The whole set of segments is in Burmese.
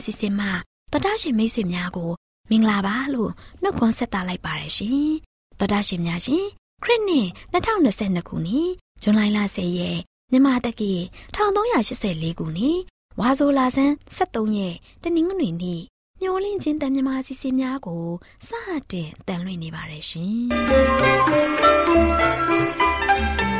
AWR မျော်လင့်ခြင်းတန်လွင်စီစဉ်မှာတော်တာရှင်မိတ်ဆွေများကိုမင်္ဂလာပါလို့နှုတ်ခွန်းဆက်သလိုက်ပါတယ်ရှင်တော်တာရှင်များရှင်ခရစ်နှစ်2022ခုနှစ်ဇွန်လ10ရက်မြန်မာတက္ကီ1384ခုနှစ်ဝါဆိုလာဆန်း73ရက်တနင်္ဂနွေနေ့မျော်လင့်ခြင်းတန်မြမာစီစဉ်များကိုစတင်တန်လွင်နေပါတယ်ရှင်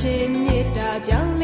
ဟော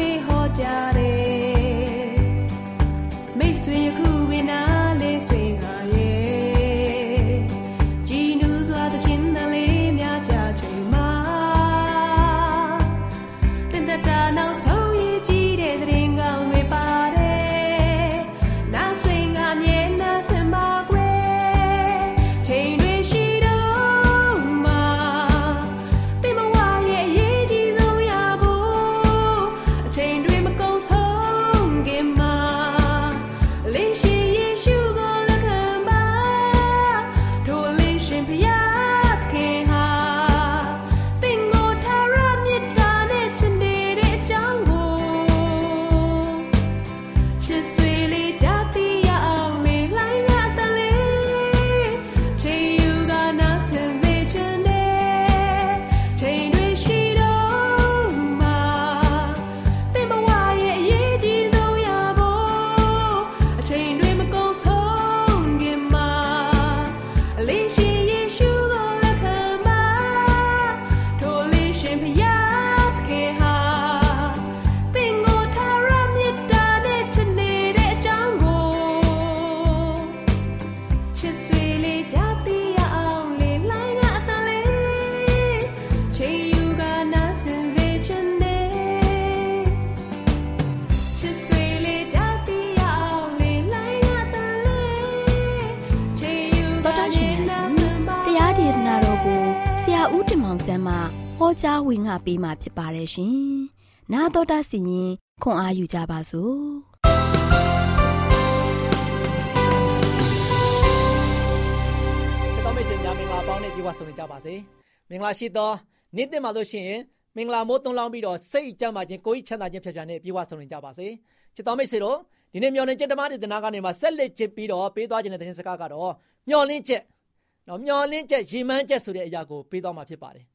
ကြားဝင်ငါပေးมาဖြစ်ပါတယ်ရှင်။နာတော်တာစီရင်ခွန်အားယူကြပါစို့။နေကြပါစေမင်္ဂလာရှိသောနေ့တင်မှာလို့ရှိရင်မင်္ဂလာမိုးသွန်းလောင်းပြီးတော့စိတ်ကြမ်းပါခြင်းကိုယ်ချမ်းသာခြင်းဖြတ်ဖြတ်နဲ့ပြေဝဆုံနေကြပါစေချစ်တော်မိတ်ဆွေတို့ဒီနေ့မျော်လင့်ချက်ဓမ္မဒေသနာကနေမှဆက်လက်ချစ်ပြီးတော့ပေးသွားခြင်းတဲ့သတင်းစကားကတော့မျော်လင့်ချက်နော်မျော်လင့်ချက်ရည်မှန်းချက်ဆိုတဲ့အရာကိုပေးသွားမှာဖြစ်ပါတယ်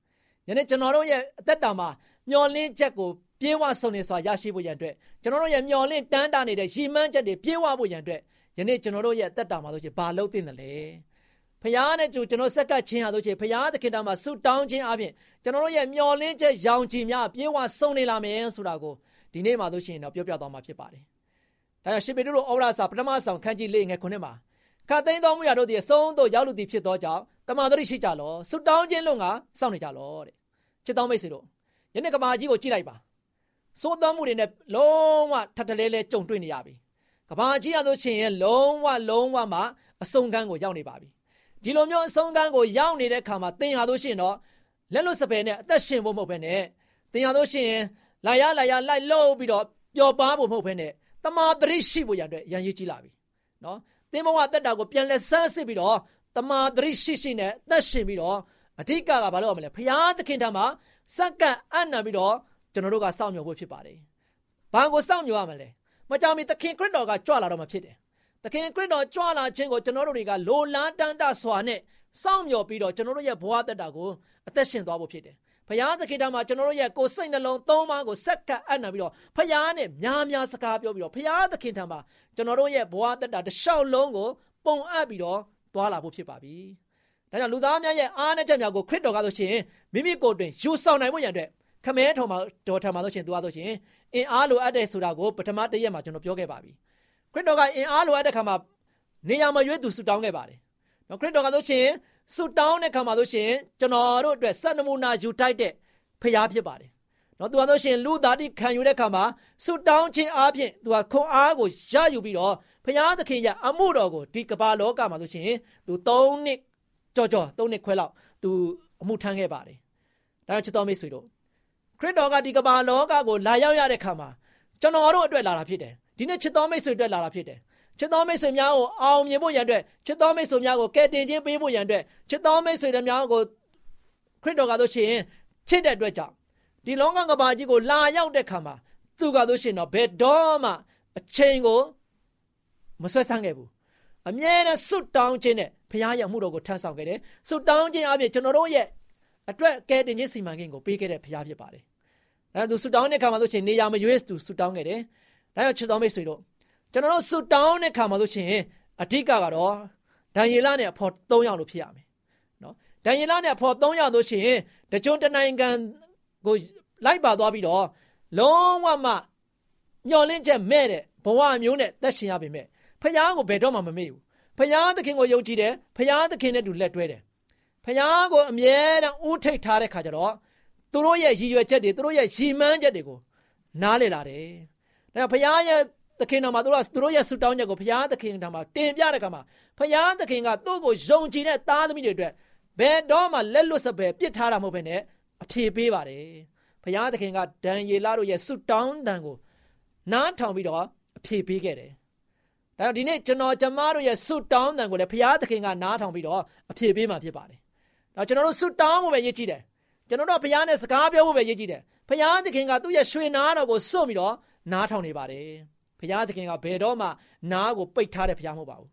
ယနေ့ကျွန်တော်တို့ရဲ့အသက်တာမှာမျော်လင့်ချက်ကိုပြေဝဆုံနေစွာရရှိဖို့ရန်အတွက်ကျွန်တော်တို့ရဲ့မျော်လင့်တန်းတာနေတဲ့ရည်မှန်းချက်တွေပြေဝဖို့ရန်အတွက်ယနေ့ကျွန်တော်တို့ရဲ့အသက်တာမှာဆိုချင်ဘာလုပ်သင့်တယ်လဲဖခင်နဲ့ကျွန်တော်ဆက်ကပ်ခြင်းဟာဆိုချင်ဖခင်သခင်တော်မှာဆုတောင်းခြင်းအပြင်ကျွန်တော်တို့ရဲ့မျော်လင့်ချက်ရောင်ချီများပြေဝဆုံနေလာမယ်ဆိုတာကိုဒီနေ့မှာဆိုရှင်တော့ပြောပြသွားမှာဖြစ်ပါတယ်။ဒါကြောင့်ရှင်ပေတုတို့ဩဝါစာပထမဆောင်ခန်းကြီးလေးငယ်ခုနှစ်မှာ ခတ်သိမ်းတော်မူရာတို့သည်အဆုံးသို့ရောက်လူသည်ဖြစ်သောကြောင့်တမန်တော်ရှိကြလောဆုတောင်းခြင်းလုံးကစောင့်နေကြလောတဲ့။ချစ်တော်မိတ်ဆွေတို့ယနေ့ကမာကြီးကိုကြည့်လိုက်ပါ။စိုးတော်မှုတွေနဲ့လုံးဝထပ်တလဲလဲကြုံတွေ့နေရပြီ။ကဘာကြီးရဆိုရှင်ရဲ့လုံးဝလုံးဝမှအဆုံးကန်းကိုရောက်နေပါပြီ။ဒီလိုမျိုးအဆုံးကန်းကိုရောက်နေတဲ့ခါမှာသင်ဟာဆိုရှင်တော့လက်လွတ်စပယ်နဲ့အသက်ရှင်ဖို့မဟုတ်ဘဲနဲ့သင်ဟာဆိုရှင်လာရလာရလိုက်လို့ပြီးတော့ပျော်ပါဖို့မဟုတ်ဘဲနဲ့တမာတရိရှိဖို့ရတဲ့ရန်ရည်ကြီးလာပြီနော် သင်ဘဝတက်တာကိုပြန်လဲဆန်းစစ်ပြီးတော့တမာတရိရှိရှိနဲ့သက်ရှင်ပြီးတော့အဓိကကဘာလို့ရမလဲဖရာသခင်ထံမှာစက္ကန့်အံ့နံပြီးတော့ကျွန်တော်တို့ကစောင့်မျှော်ဖို့ဖြစ်ပါတယ်ဘာကိုစောင့်မျှော်ရမလဲမကြောင်မီသခင်ခရစ်တော်ကကြွလာတော့မှဖြစ်တယ်သခင်ခရစ်တော်ကြွလာခြင်းကိုကျွန်တော်တို့တွေကလိုလားတန်တစွာနဲ့စောင့်မျှော်ပြီးတော့ကျွန်တော်တို့ရဲ့ဘဝတက်တာကိုအသက်ရှင်သွားဖို့ဖြစ်တယ် ဘုရားသခင်တမှာကျွန်တော်တို့ရဲ့ကိုယ်စိတ်နှလုံးသုံးပါးကိုစက္ကပ်အပ်နာပြီးတော့ဘုရားနဲ့များများစကားပြောပြီးတော့ဘုရားသခင်တမှာကျွန်တော်တို့ရဲ့ဘဝတက်တာတစ်လျှောက်လုံးကိုပုံအပ်ပြီးတော့သွားလာဖို့ဖြစ်ပါပြီ။ဒါကြောင့်လူသားများရဲ့အားနဲ့ချက်များကိုခရစ်တော်ကဆိုရှင်မိမိကိုယ်တွင်ယူဆောင်နိုင်ဖို့ရန်အတွက်ခမဲထုံမှာတော်ထံမှာဆိုရှင်သူကဆိုရှင်အင်အားလိုအပ်တဲ့ဆိုတာကိုပထမတစ်ရက်မှာကျွန်တော်ပြောခဲ့ပါပြီ။ခရစ်တော်ကအင်အားလိုအပ်တဲ့ခါမှာနေရာမှာရွေးသူဆူတောင်းခဲ့ပါတယ်။နော်ခရစ်တော်ကဆိုရှင် ဆုတောင်းတဲ့ခါမှာဆိုရှင်ကျွန်တော်တို့အတွက်စံနမူနာယူထိုက်တဲ့ဖရားဖြစ်ပါတယ်။နော်သူကဆိုရှင်လူသားတိခံယူတဲ့ခါမှာဆုတောင်းခြင်းအပြင်သူကခွန်အားကိုရယူပြီးတော့ဖရားသခင်ရဲ့အမှုတော်ကိုဒီကမ္ဘာလောကမှာဆိုရှင်သူ၃နှစ်ကြော်ကြော်၃နှစ်ခွဲလောက်သူအမှုထမ်းခဲ့ပါတယ်။ဒါကြောင့်ချစ်တော်မိတ်ဆွေတို့ခရစ်တော်ကဒီကမ္ဘာလောကကိုလာရောက်ရတဲ့ခါမှာကျွန်တော်တို့အတွက်လာတာဖြစ်တယ်။ဒီနေ့ချစ်တော်မိတ်ဆွေအတွက်လာတာဖြစ်တယ် ချစ်တော်မိတ်ဆွေများကိုအောင်မြင်ဖို့ရန်အတွက်ချစ်တော်မိတ်ဆွေများကိုကယ်တင်ခြင်းပေးဖို့ရန်အတွက်ချစ်တော်မိတ်ဆွေတွေများကိုခရစ်တော်ကဆိုရှင်ချစ်တဲ့အတွက်ကြောင့်ဒီလောကကဘာကြီးကိုလာရောက်တဲ့ခါမှာသူကဆိုရှင်တော့ဘယ်တော့မှအချိန်ကိုမဆွဲဆန်းခဲ့ဘူးအမြဲတမ်းစွတ်တောင်းခြင်းနဲ့ဘုရားရဲ့မှုတော်ကိုထမ်းဆောင်ခဲ့တယ်စွတ်တောင်းခြင်းအပြင်ကျွန်တော်တို့ရဲ့အတွက်ကယ်တင်ခြင်းစီမံကိန်းကိုပေးခဲ့တဲ့ဘုရားဖြစ်ပါတယ်အဲဒါသူစွတ်တောင်းတဲ့ခါမှာဆိုရှင်နေရာမရွေးသူစွတ်တောင်းခဲ့တယ်ဒါကြောင့်ချစ်တော်မိတ်ဆွေတို့ ကျွန်တော်တို့ဆူတောင်းတဲ့ခါမှာဆိုရှင်အဓိကကတော့ဒံယေလနဲ့အဖော်၃ယောက်လို့ဖြစ်ရမယ်နော်ဒံယေလနဲ့အဖော်၃ယောက်ဆိုရှင်တကြွတနိုင်ငံကိုလိုက်ပါသွားပြီးတော့လုံးဝမှမျောလင့်ချက်မဲ့တဲ့ဘဝမျိုးနဲ့သက်ရှင်ရပေမဲ့ဖယားကိုဘယ်တော့မှမမေ့ဘူးဖယားသခင်ကိုယုံကြည်တယ်ဖယားသခင်နဲ့တူလက်တွဲတယ်ဖယားကိုအမြဲတမ်းဥထိတ်ထားတဲ့ခါကျတော့သူတို့ရဲ့ရည်ရွယ်ချက်တွေသူတို့ရဲ့ရည်မှန်းချက်တွေကိုနားလည်လာတယ်ဒါဖယားရဲ့ သခင်တော်မှာသူတို့ကသူတို့ရဲ့ဆုတောင်းချက်ကိုဘုရားသခင်တော်မှာတင်ပြတဲ့အခါမှာဘုရားသခင်ကသူ့ကိုယုံကြည်တဲ့သားသမီးတွေအတွက်ဘယ်တော့မှလက်လွတ်စပယ်ပြစ်ထားတာမဟုတ်ဘဲနဲ့အဖြေပေးပါတယ်ဘုရားသခင်ကဒံယေလတို့ရဲ့ဆုတောင်းတန်ကိုနားထောင်ပြီးတော့အဖြေပေးခဲ့တယ်ဒါကြောင့်ဒီနေ့ကျွန်တော်ကျမတို့ရဲ့ဆုတောင်းတန်ကိုလည်းဘုရားသခင်ကနားထောင်ပြီးတော့အဖြေပေးမှာဖြစ်ပါတယ်ဒါကျွန်တော်တို့ဆုတောင်းဖို့ပဲရည်ကြည်တယ်ကျွန်တော်တို့ဘုရားနဲ့စကားပြောဖို့ပဲရည်ကြည်တယ်ဘုရားသခင်ကသူ့ရဲ့ရွှေနာတော်ကိုစွန့်ပြီးတော့နားထောင်နေပါတယ် ဘုရားသခင်ကဘယ်တော့မှနားကိုပိတ်ထားတဲ့ဘုရားမဟုတ်ပါဘူး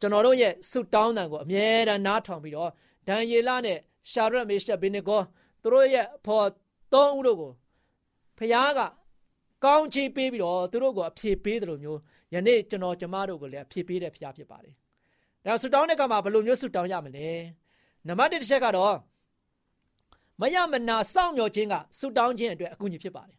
ကျွန်တော်တို့ရဲ့ဆုတောင်းတန်ကိုအမြဲတမ်းနားထောင်ပြီးတော့ဒံယေလနဲ့ရှာရက်မေရှက်ဘေနေကောသူတို့ရဲ့ဖော်သုံးဦးတို့ကိုဘုရားကကောင်းချီးပေးပြီးတော့သူတို့ကိုအဖြေပေးတယ်လို့မျိုးယနေ့ကျွန်တော်ကျမတို့ကိုလည်းအဖြေပေးတဲ့ဘုရားဖြစ်ပါတယ်။ဒါဆုတောင်းတဲ့ကမှာဘယ်လိုမျိုးဆုတောင်းရမလဲ။နံပါတ်1တစ်ချက်ကတော့မယမနာစောင့်မျှော်ခြင်းကဆုတောင်းခြင်းအတွက်အကူအညီဖြစ်ပါတယ်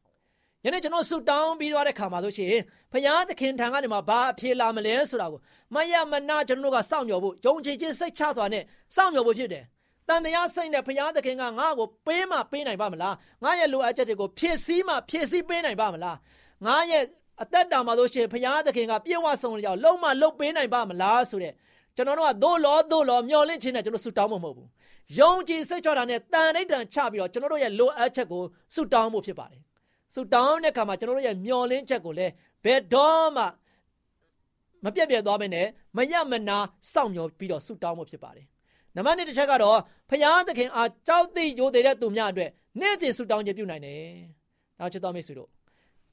ယနေ့ကျွန်တော်ဆုတောင်းပြီးသွားတဲ့ခါမှာဆိုရှင်ဘုရားသခင်ထံကနေမှဘာအဖြေလာမလဲဆိုတာကိုမယမနာကျွန်တော်တို့ကစောင့်မျှော်ဖို့ယုံကြည်ခြင်းစိတ်ချစွာနဲ့စောင့်မျှော်ဖို့ဖြစ်တယ်။တန်တရားစိတ်နဲ့ဘုရားသခင်ကငါ့ကိုပေးမှပေးနိုင်ပါမလား။ငါရဲ့လိုအပ်ချက်တွေကိုဖြည့်ဆည်းမှဖြည့်ဆည်းပေးနိုင်ပါမလား။ငါရဲ့အသက်တာမှာဆိုရှင်ဘုရားသခင်ကပြေဝဆုံးကြောင်လုံးမလုံးပေးနိုင်ပါမလားဆိုတဲ့ကျွန်တော်တို့ကသို့လောသို့လောမျောလင့်ခြင်းနဲ့ကျွန်တော်ဆုတောင်းမှာမဟုတ်ဘူး။ယုံကြည်စိတ်ချတာနဲ့တန်ဋိဌံချပြီးတော့ကျွန်တော်တို့ရဲ့လိုအပ်ချက်ကိုဆုတောင်းဖို့ဖြစ်ပါတယ် ဆူတောင်းတဲ့အခါမှာကျွန်တော်တို့ရဲ့မျောလင်းချက်ကိုလည်းဘယ်တော့မှမပြတ်ပြတ်သွားမနဲ့မရမနာစောင့်မျှော်ပြီးတော့ဆူတောင်းဖို့ဖြစ်ပါတယ်။ဒါနံပါတ်1တစ်ချက်ကတော့ဖရာသခင်အားကြောက်သိရိုသေတဲ့သူများအတွက်နေ့စဉ်ဆုတောင်းခြင်းပြုနိုင်တယ်။နောက်ချစ်တော်မိတ်ဆွေတို့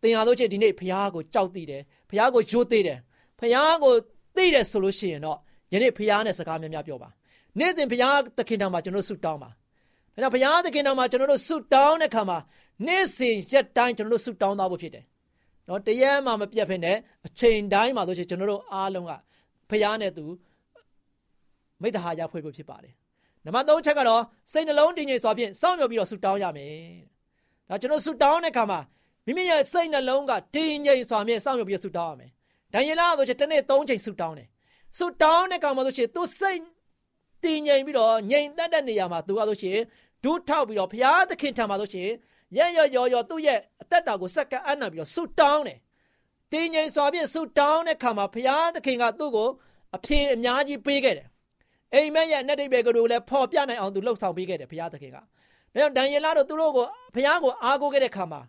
သင်ဟာတို့ချင်းဒီနေ့ဖရာကိုကြောက်သိတယ်ဖရာကိုရိုသေတယ်ဖရာကိုသိတယ်ဆိုလို့ရှိရင်တော့ယနေ့ဖရာနဲ့စကားများများပြောပါနေ့စဉ်ဖရာသခင်တော်မှာကျွန်တော်ဆုတောင်းပါဒါကြောင့်ဘုရားသခင်တော်မှာကျွန်တော်တို့ဆုတောင်းတဲ့ခါမှာ နေ့စဉ်ရက်တိုင်းကျွန်တော်တို့ဆုတောင်းသားဖို့ဖြစ်တယ်။နော်တရက်မှမပြတ်ဖ ೇನೆ အချိန်တိုင်းမှာဆိုရှင်ကျွန်တော်တို့အားလုံးကဘုရားနဲ့သူမိတ္တဟာရဖွဲ့ဖို့ဖြစ်ပါတယ်။နံပါတ်3ချက်ကတော့စိတ်နှလုံးတည်ငြိမ်စွာဖြင့်စောင့်မျှော်ပြီးတော့ဆုတောင်းရမယ်။ဒါကျွန်တော်ဆုတောင်းတဲ့ခါမှာမိမိရဲ့စိတ်နှလုံးကတည်ငြိမ်စွာဖြင့်စောင့်မျှော်ပြီးဆုတောင်းရမယ်။ဒံယေလဆိုရှင်တစ်နေ့3ချိန်ဆုတောင်းတယ်။ဆုတောင်းတဲ့ခါမှာဆိုရှင်သူစိတ်တည်ငြိမ်ပြီးတော့ငြိမ်သက်တဲ့နေရာမှာသူကဆိုရှင်ဒုထောက်ပြီးတော့ဘုရားသခင်ထံမှာဆိုရှင် ရရရော်ရော်သူ့ရဲ့အသက်တာကိုစက္ကန့်အနံပြီးတော့ဆုတောင်းတယ်။တင်းငိမ်စွာဖြင့်ဆုတောင်းတဲ့ခါမှာဘုရားသခင်ကသူ့ကိုအဖြေအများကြီးပေးခဲ့တယ်။အိမ်မက်ရဲ့နဲ့တိတ်ပဲကလေးလည်းဖော်ပြနိုင်အောင်သူလှုပ်ဆောင်ပေးခဲ့တယ်ဘုရားသခင်က။ဒါကြောင့်ဒံယေလတို့သူတို့ကိုဘုရားကိုအားကိုးခဲ့တဲ့ခါမှာ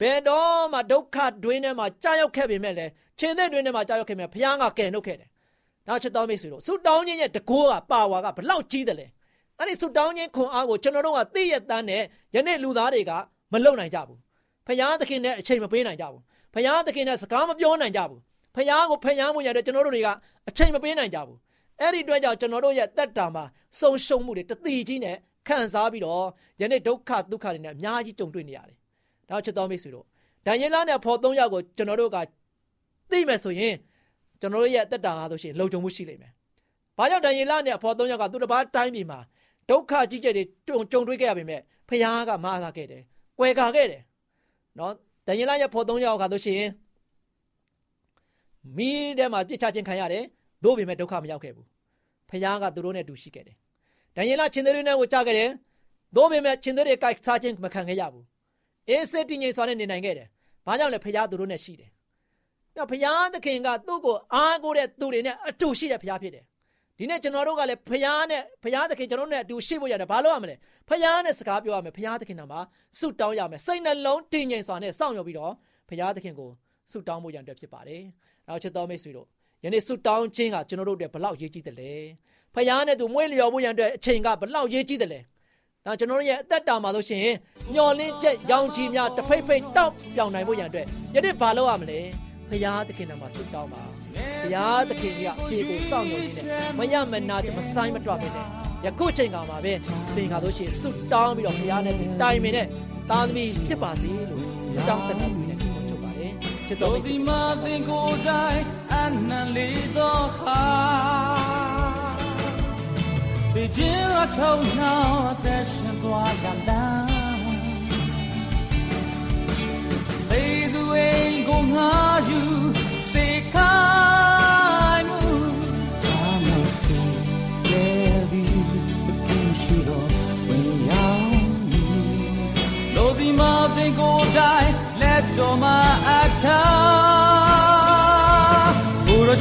ဘယ်တော့မှဒုက္ခတွင်းထဲမှာကြာရောက်ခဲ့ပေမဲ့လည်းခြေသက်တွင်းထဲမှာကြာရောက်ခဲ့ပေမဲ့ဘုရားကကယ်နှုတ်ခဲ့တယ်။နောက်ချက်တော်မိတ်ဆွေတို့ဆုတောင်းခြင်းရဲ့တကိုးကပါဝါကဘလောက်ကြီးတယ်လဲ။အဲ့ဒီဆုတောင်းခြင်းခွန်အားကိုကျွန်တော်တို့ကသိရတန်းနဲ့ယနေ့လူသားတွေက မလုံနိုင်ကြဘူးဖယားသခင်နဲ့အချိန်မပေးနိုင်ကြဘူးဖယားသခင်နဲ့စကားမပြောနိုင်ကြဘူးဖယားကိုဖယားမှုရတဲ့ကျွန်တော်တို့တွေကအချိန်မပေးနိုင်ကြဘူးအဲ့ဒီအတွက်ကြောင့်ကျွန်တော်တို့ရဲ့တက်တာမှာစုံရှုံမှုတွေတတိကြီးနဲ့ခံစားပြီးတော့ယနေ့ဒုက္ခဒုက္ခတွေနဲ့အများကြီးကြုံတွေ့နေရတယ်။ဒါချစ်တော်မိတ်ဆွေတို့ဒံယေလနဲ့ဖော်သုံးယောက်ကိုကျွန်တော်တို့ကသိမယ်ဆိုရင်ကျွန်တော်တို့ရဲ့တက်တာဟာဆိုရှင်လုံခြုံမှုရှိလိမ့်မယ်။ဘာကြောင့်ဒံယေလနဲ့ဖော်သုံးယောက်ကသူတစ်ပါးတိုင်းပြည်မှာဒုက္ခကြီးကျယ်တွေကြုံကြုံတွေ့ခဲ့ရပေမဲ့ဖခင်ကမအားသာခဲ့တယ်။ ကွယ်ကာခဲ့တယ်။နော်ဒန်ယေလရဲ့ဖော်သုံးယောက်ကဆိုရှင်မိထဲမှာပြစ်ချခြင်းခံရတယ်။သို့ပေမဲ့ဒုက္ခမရောက်ခဲ့ဘူး။ဖခင်ကသူတို့နဲ့တူရှိခဲ့တယ်။ဒန်ယေလချင်းသေးတွေနဲ့ကိုကြားခဲ့တယ်။သို့ပေမဲ့ချင်းသေးတွေကိုက်စားခြင်းမခံခဲ့ရဘူး။အေးစစ်တည်ငြိမ်စွာနဲ့နေနိုင်ခဲ့တယ်။ဘာကြောင့်လဲဖခင်သူတို့နဲ့ရှိတယ်။နော်ဖခင်သခင်ကသူ့ကိုအားကိုးတဲ့သူတွေနဲ့အတူရှိတဲ့ဖခင်ဖြစ်တယ် ဒီနေ့ကျွန်တော်တို့ကလည်းဖရားနဲ့ဖရားသခင်ကျွန်တော်တို့နဲ့အတူရှိဖို့ရတယ်ဘာလို့ရမလဲဖရားနဲ့စကားပြောရမယ်ဖရားသခင်နာမှာဆုတောင်းရမယ်စိတ်နှလုံးတည်ငြိမ်စွာနဲ့စောင့်မျှော်ပြီးတော့ဖရားသခင်ကိုဆုတောင်းဖို့ရန်အတွက်ဖြစ်ပါတယ်နောက်ချစ်တော်မိတ်ဆွေတို့ယနေ့ဆုတောင်းခြင်းကကျွန်တော်တို့အတွက်ဘလောက်ရေးကြီးတယ်လဲဖရားနဲ့သူမွေးလျော်ဖို့ရန်အတွက်အချိန်ကဘလောက်ရေးကြီးတယ်လဲဒါကျွန်တော်တို့ရဲ့အသက်တာမှာလို့ရှိရင်ညှော်လင်းချက်ရောင်ချီများတဖိတ်ဖိတ်တောက်ပြောင်နိုင်ဖို့ရန်အတွက်ယနေ့ဘာလုပ်ရမလဲဖရားသခင်နာမှာဆုတောင်းပါ ဘုရားသခင်ကြီးအဖြေကိုစောင့်နေနေမရမနာမဆိုင်မတွပဲနဲ့ယခုချိန်ကမှာပဲသင်္ကာတို့ရှိဆုတောင်းပြီးတော့ဘုရားနဲ့တိုင်ပင်နဲ့သားသမီးဖြစ်ပါစေလို့ဆုတောင်းဆက်တာပြီးတဲ့ဒီကိုချုပ်ပါတယ်ချစ်တော်မိတ်ဆွေမာသင်ကိုယ်တိုင်အနံလေးသောခါဒီကျင်းအထုံနှောင်းအသက်ရှင်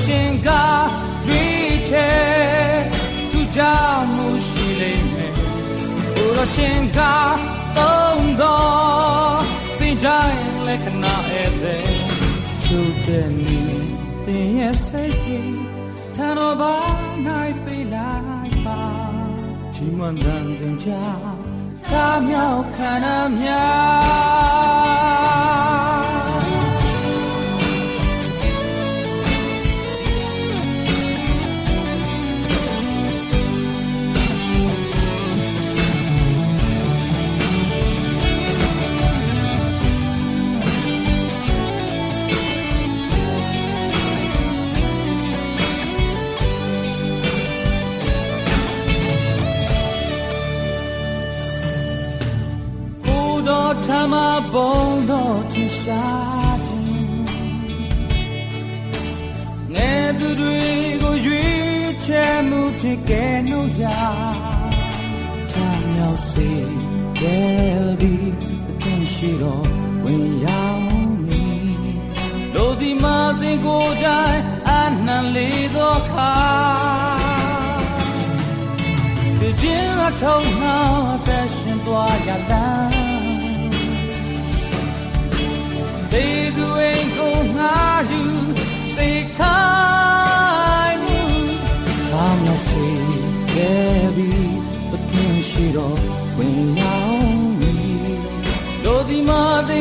ရရှင်ကရွေးချယ်သူကြောင့်မှုရှိလိမ့်မယ်ဘုရရှင်ကသုံးတော်သင်တိုင်းလက္ခဏာဧည့်သည်ချုပ်တဲ့နေတင်ရဲ့စိတ်ကြီးထန်တော်ဘာနိုင်ပေးလိုက်ပါချီးမွမ်းတဲ့တင်ကြတာမြောက်ခန္ဓာများ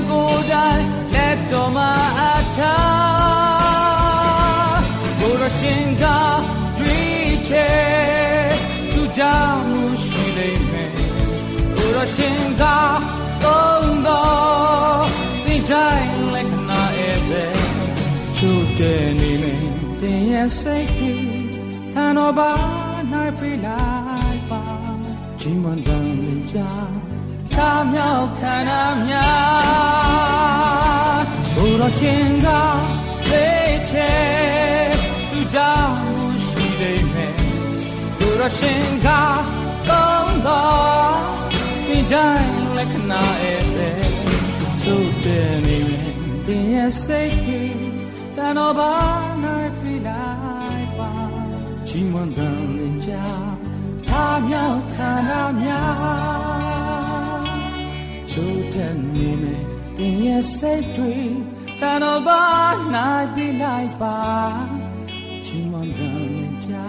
င်ကိုယ်တိုင်လက်တော်မှာအထာဘုရားရှင်ကတွေ့ချေသူကြောင့်ရှိလိမ့်မယ်ဘုရားရှင်ကတုံးတော်ဒီတိုင်းလက်နာရဲ့ပဲချုပ်တဲ့နေမယ်တင်ရဲ့စိတ်ကြီးတန်တော်ပါနိုင်ပြလိုက်ပါ Jimandang Ninja သာမြောက်ခန္ဓာများဘုရားရှင်ကသေးချေသူကြောင့်ရှိနေမယ်ဘုရားရှင်ကကောင်းတော်ဒီတိုင်းလက်ခဏဧည့်သည်ချို့တဲ့နေမယ်တင်ရဲ့စိတ်ကြီးတန်တော်ဘာနိုင်ပြလိုက်ပါချိန်မှန်တယ်ကြာသာမြောက်ခန္ဓာများ ချိုးတဲ့နေမယ်တင်ရဲ့စိတ်တွေတန်တော့ဘာနိုင်ပြလိုက်ပါချီးမွမ်းတယ်ကြာ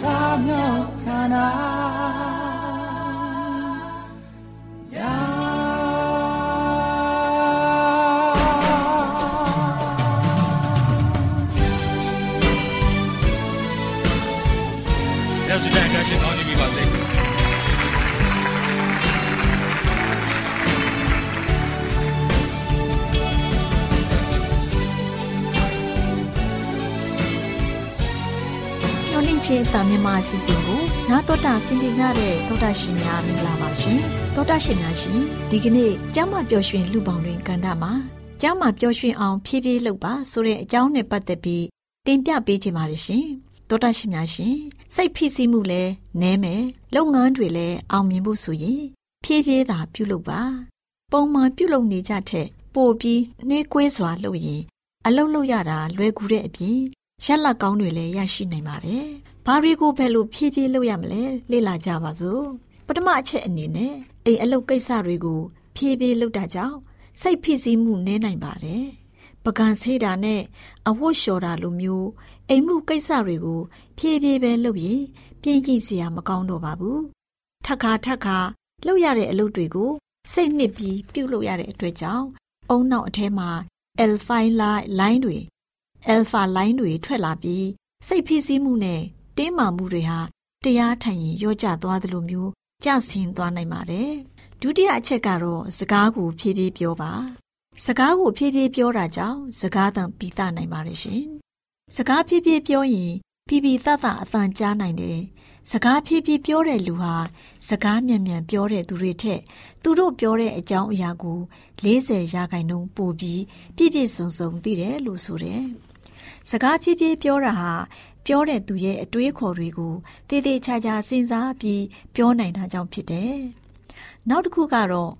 သာမြောက်ခန္ဓာ မျော်လင့်ခြင်းတာမြန်မာအစီအစဉ်ကိုနာတော်တာဆင်ကြကြတဲ့သောတာရှင်များမင်္ဂလာပါရှင်သောတာရှင်များရှင်ဒီကနေ့ကျမ်းမာပျော်ရွှင်လူပေါင်းတွင်ကန္တာမှာကျမ်းမာပျော်ရွှင်အောင်ဖြည်းဖြည်းလုပ်ပါဆိုတဲ့အကြောင်းနဲ့ပတ်သက်ပြီးတင်ပြပေးချင်ပါတယ်ရှင်သောတာရှင်များရှင်စိတ်ဖိစီးမှုလည်းနည်းမယ်လုပ်ငန်းတွေလည်းအောင်မြင်ဖို့ဆိုရင်ဖြည်းဖြည်းသာပြုလုပ်ပါပုံမှန်ပြုလုပ်နေကြတဲ့ပို့ပြီးနှေးကွေးစွာလုပ်ရင်အလုပ်လုပ်ရတာလွယ်ကူတဲ့အပြင် ရက်လက်ကောင်းတွေလည်းရရှိနိုင်ပါတယ်။ဘာတွေကိုဘယ်လိုဖြည်းဖြည်းလုပ်ရမလဲလေ့လာကြပါစို့။ပထမအချက်အနေနဲ့အိမ်အလုပ်ကိစ္စတွေကိုဖြည်းဖြည်းလုပ်တာကြောင့်စိတ်ဖိစီးမှုနည်းနိုင်ပါတယ်။ပကံဆေးတာနဲ့အဝတ်လျှော်တာလိုမျိုးအိမ်မှုကိစ္စတွေကိုဖြည်းဖြည်းပဲလုပ်ရင်ပြင်းကြည့်စရာမကောင်းတော့ပါဘူး။ထပ်ခါထပ်ခါလုပ်ရတဲ့အလုပ်တွေကိုစိတ်နှစ်ပြီးပြုတ်လုပ်ရတဲ့အတွက်ကြောင့်အုံနောက်အထဲမှာ L5 လိုင်းတွေ alpha line တွေထွက်လာပြီးစိတ်ဖိစီးမှုနဲ့တင်းမာမှုတွေဟာတရားထိုင်ရင်ရောကျသွားသလိုမျိုးကျဆင်းသွားနိုင်ပါတယ်။ဒုတိယအချက်ကတော့စကားကိုဖြည်းဖြည်းပြောပါ။စကားကိုဖြည်းဖြည်းပြောတာကြောင့်စကားသံပြီးသားနိုင်ပါတယ်ရှင်။စကားဖြည်းဖြည်းပြောရင်ဖြည်းဖြည်းသသအသံကြားနိုင်တယ်။စကားဖြည်းဖြည်းပြောတဲ့လူဟာစကားမြန်မြန်ပြောတဲ့သူတွေထက်သူတို့ပြောတဲ့အကြောင်းအရာကို40ရာခိုင်နှုန်းပိုပြီးပြည့်ပြည့်စုံစုံသိတယ်လို့ဆိုတယ်။ စကားဖြည်းဖြည်းပြောတာဟာပြောတဲ့သူရဲ့အတွေးခေါ်တွေကိုတည်တည်ချာချာစဉ်းစားပြီးပြောနိုင်တာကြောင့်ဖြစ်တယ်။နောက်တစ်ခုကတော့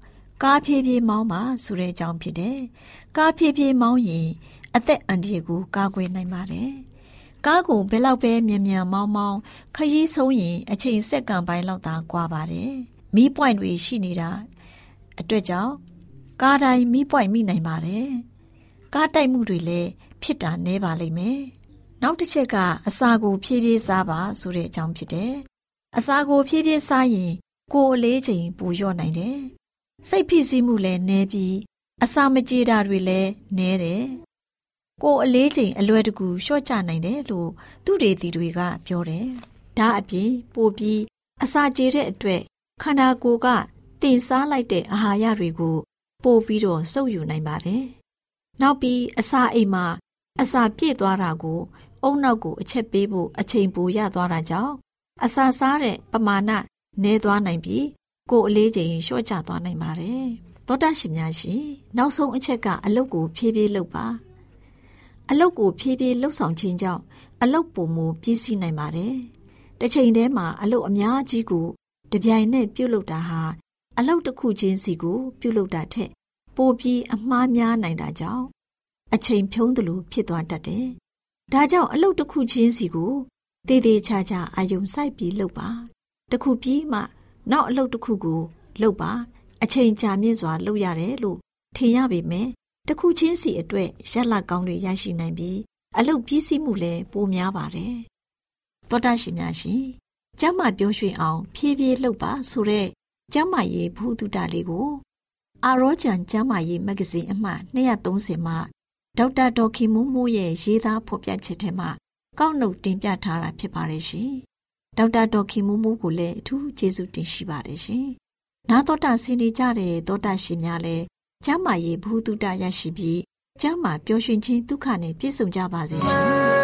ကားဖြည်းဖြည်းမောင်းပါဆိုတဲ့အကြောင်းဖြစ်တယ်။ကားဖြည်းဖြည်းမောင်းရင်အသက်အန္တရာယ်ကိုကာကွယ်နိုင်ပါတယ်။ကားကိုဘယ်လောက်ပဲမြန်မြန်မောင်းမောင်းခရီးဆုံးရင်အချိန်စက္ကန့်ပိုင်းလောက်သာကွာပါတယ်။မီးပွိုင်တွေရှိနေတာအတွက်ကြောင့်ကားတိုင်းမီးပွိုင်မိနိုင်ပါတယ်။ကားတိုက်မှုတွေလည်း ဖြစ်တာနည်းပါလိမ့်မယ်။နောက်တစ်ချက်ကအစာကိုဖြည်းဖြည်းစားပါဆိုတဲ့အကြောင်းဖြစ်တယ်။အစာကိုဖြည်းဖြည်းစားရင် ကိုယ်အလေးချိန်ပိုလျော့နိုင်တယ်။စိတ်ဖိစီးမှုလည်းနည်းပြီးအစာမကြေတာတွေလည်းနည်းတယ်။ကိုယ်အလေးချိန်အလွယ်တကူလျှော့ချနိုင်တယ်လို့သူတွေတီတွေကပြောတယ်။ဒါအပြင်ပိုပြီးအစာကြေတဲ့အတွက်ခန္ဓာကိုယ်ကတင်စားလိုက်တဲ့အာဟာရတွေကို ပို့ပြီးတော့စုပ်ယူနိုင်ပါတယ်။နောက်ပြီးအစာအိမ်မှာ အစာပြည့်သွားတာကို အုံနောက်ကိုအချက်ပေးဖို့အချိန်ပိုရသွားတာကြောင့်အစာစားတဲ့ပမာဏနည်းသွားနိုင်ပြီးကိုယ်အလေးချိန်လျှော့ချသွားနိုင်ပါတယ်။သောတာရှင်များရှင်နောက်ဆုံးအချက်ကအလုတ်ကိုဖြည်းဖြည်းလုပ်ပါ။အလုတ်ကိုဖြည်းဖြည်းလှုပ်ဆောင်ခြင်းကြောင့်အလုတ်ပုံမူပြည့်စည်နိုင်ပါတယ်။တစ်ချိန်တည်းမှာအလုတ်အများကြီးကိုတပြိုင်နက်ပြုတ်လုပ်တာဟာအလုတ်တစ်ခုချင်းစီကိုပြုတ်လုပ်တာထက်ပိုပြီးအမှားများနိုင်တာကြောင့် အချိန်ဖြုံးသလိုဖြစ်သွားတတ်တယ်။ဒါကြောင့်အလုပ်တစ်ခုချင်းစီကိုတည်တည်ချာချာအာယုံစိုက်ပြီးလုပ်ပါ။တစ်ခုပြီးမှနောက်အလုပ်တစ်ခုကိုလုပ်ပါအချိန်ကြာမြင့်စွာလုပ်ရတယ်လို့ထင်ရပေမဲ့တစ်ခုချင်းစီအတွက်ရက်လက်ကောင်းတွေရရှိနိုင်ပြီးအလုပ်ပြီးစီးမှုလည်းပိုများပါတယ်။သောတာရှင်များရှင်ကျမ်းမာပြောရွှင်အောင် ဖြည်းဖြည်းလှုပ်ပါဆိုတဲ့ကျမ်းမာရေးဘုဒ္ဓတာလေးကို အာရောဂျန်ကျမ်းမာရေးမဂ္ဂဇင်းအမှတ်230မှာ ဒေါက်တာဒေါ်ခင်မိုးမိုးရဲ့ရေးသားဖော်ပြချက်ထဲမှာကောက်နှုတ်တင်ပြထားတာဖြစ်ပါတယ်ရှင်။ဒေါက်တာဒေါ်ခင်မိုးမိုးကိုလည်းအထူးကျေးဇူးတင်ရှိပါတယ်ရှင်။နာတော်တာစီနေကြတဲ့သောတာရှင်များလည်းကျမ်းမာရေးဘ ഹു တုတရရှိပြီးကျမ်းမာပျော်ရွှင်ခြင်းဒုက္ခနဲ့ပြည့်စုံကြပါစေရှင်။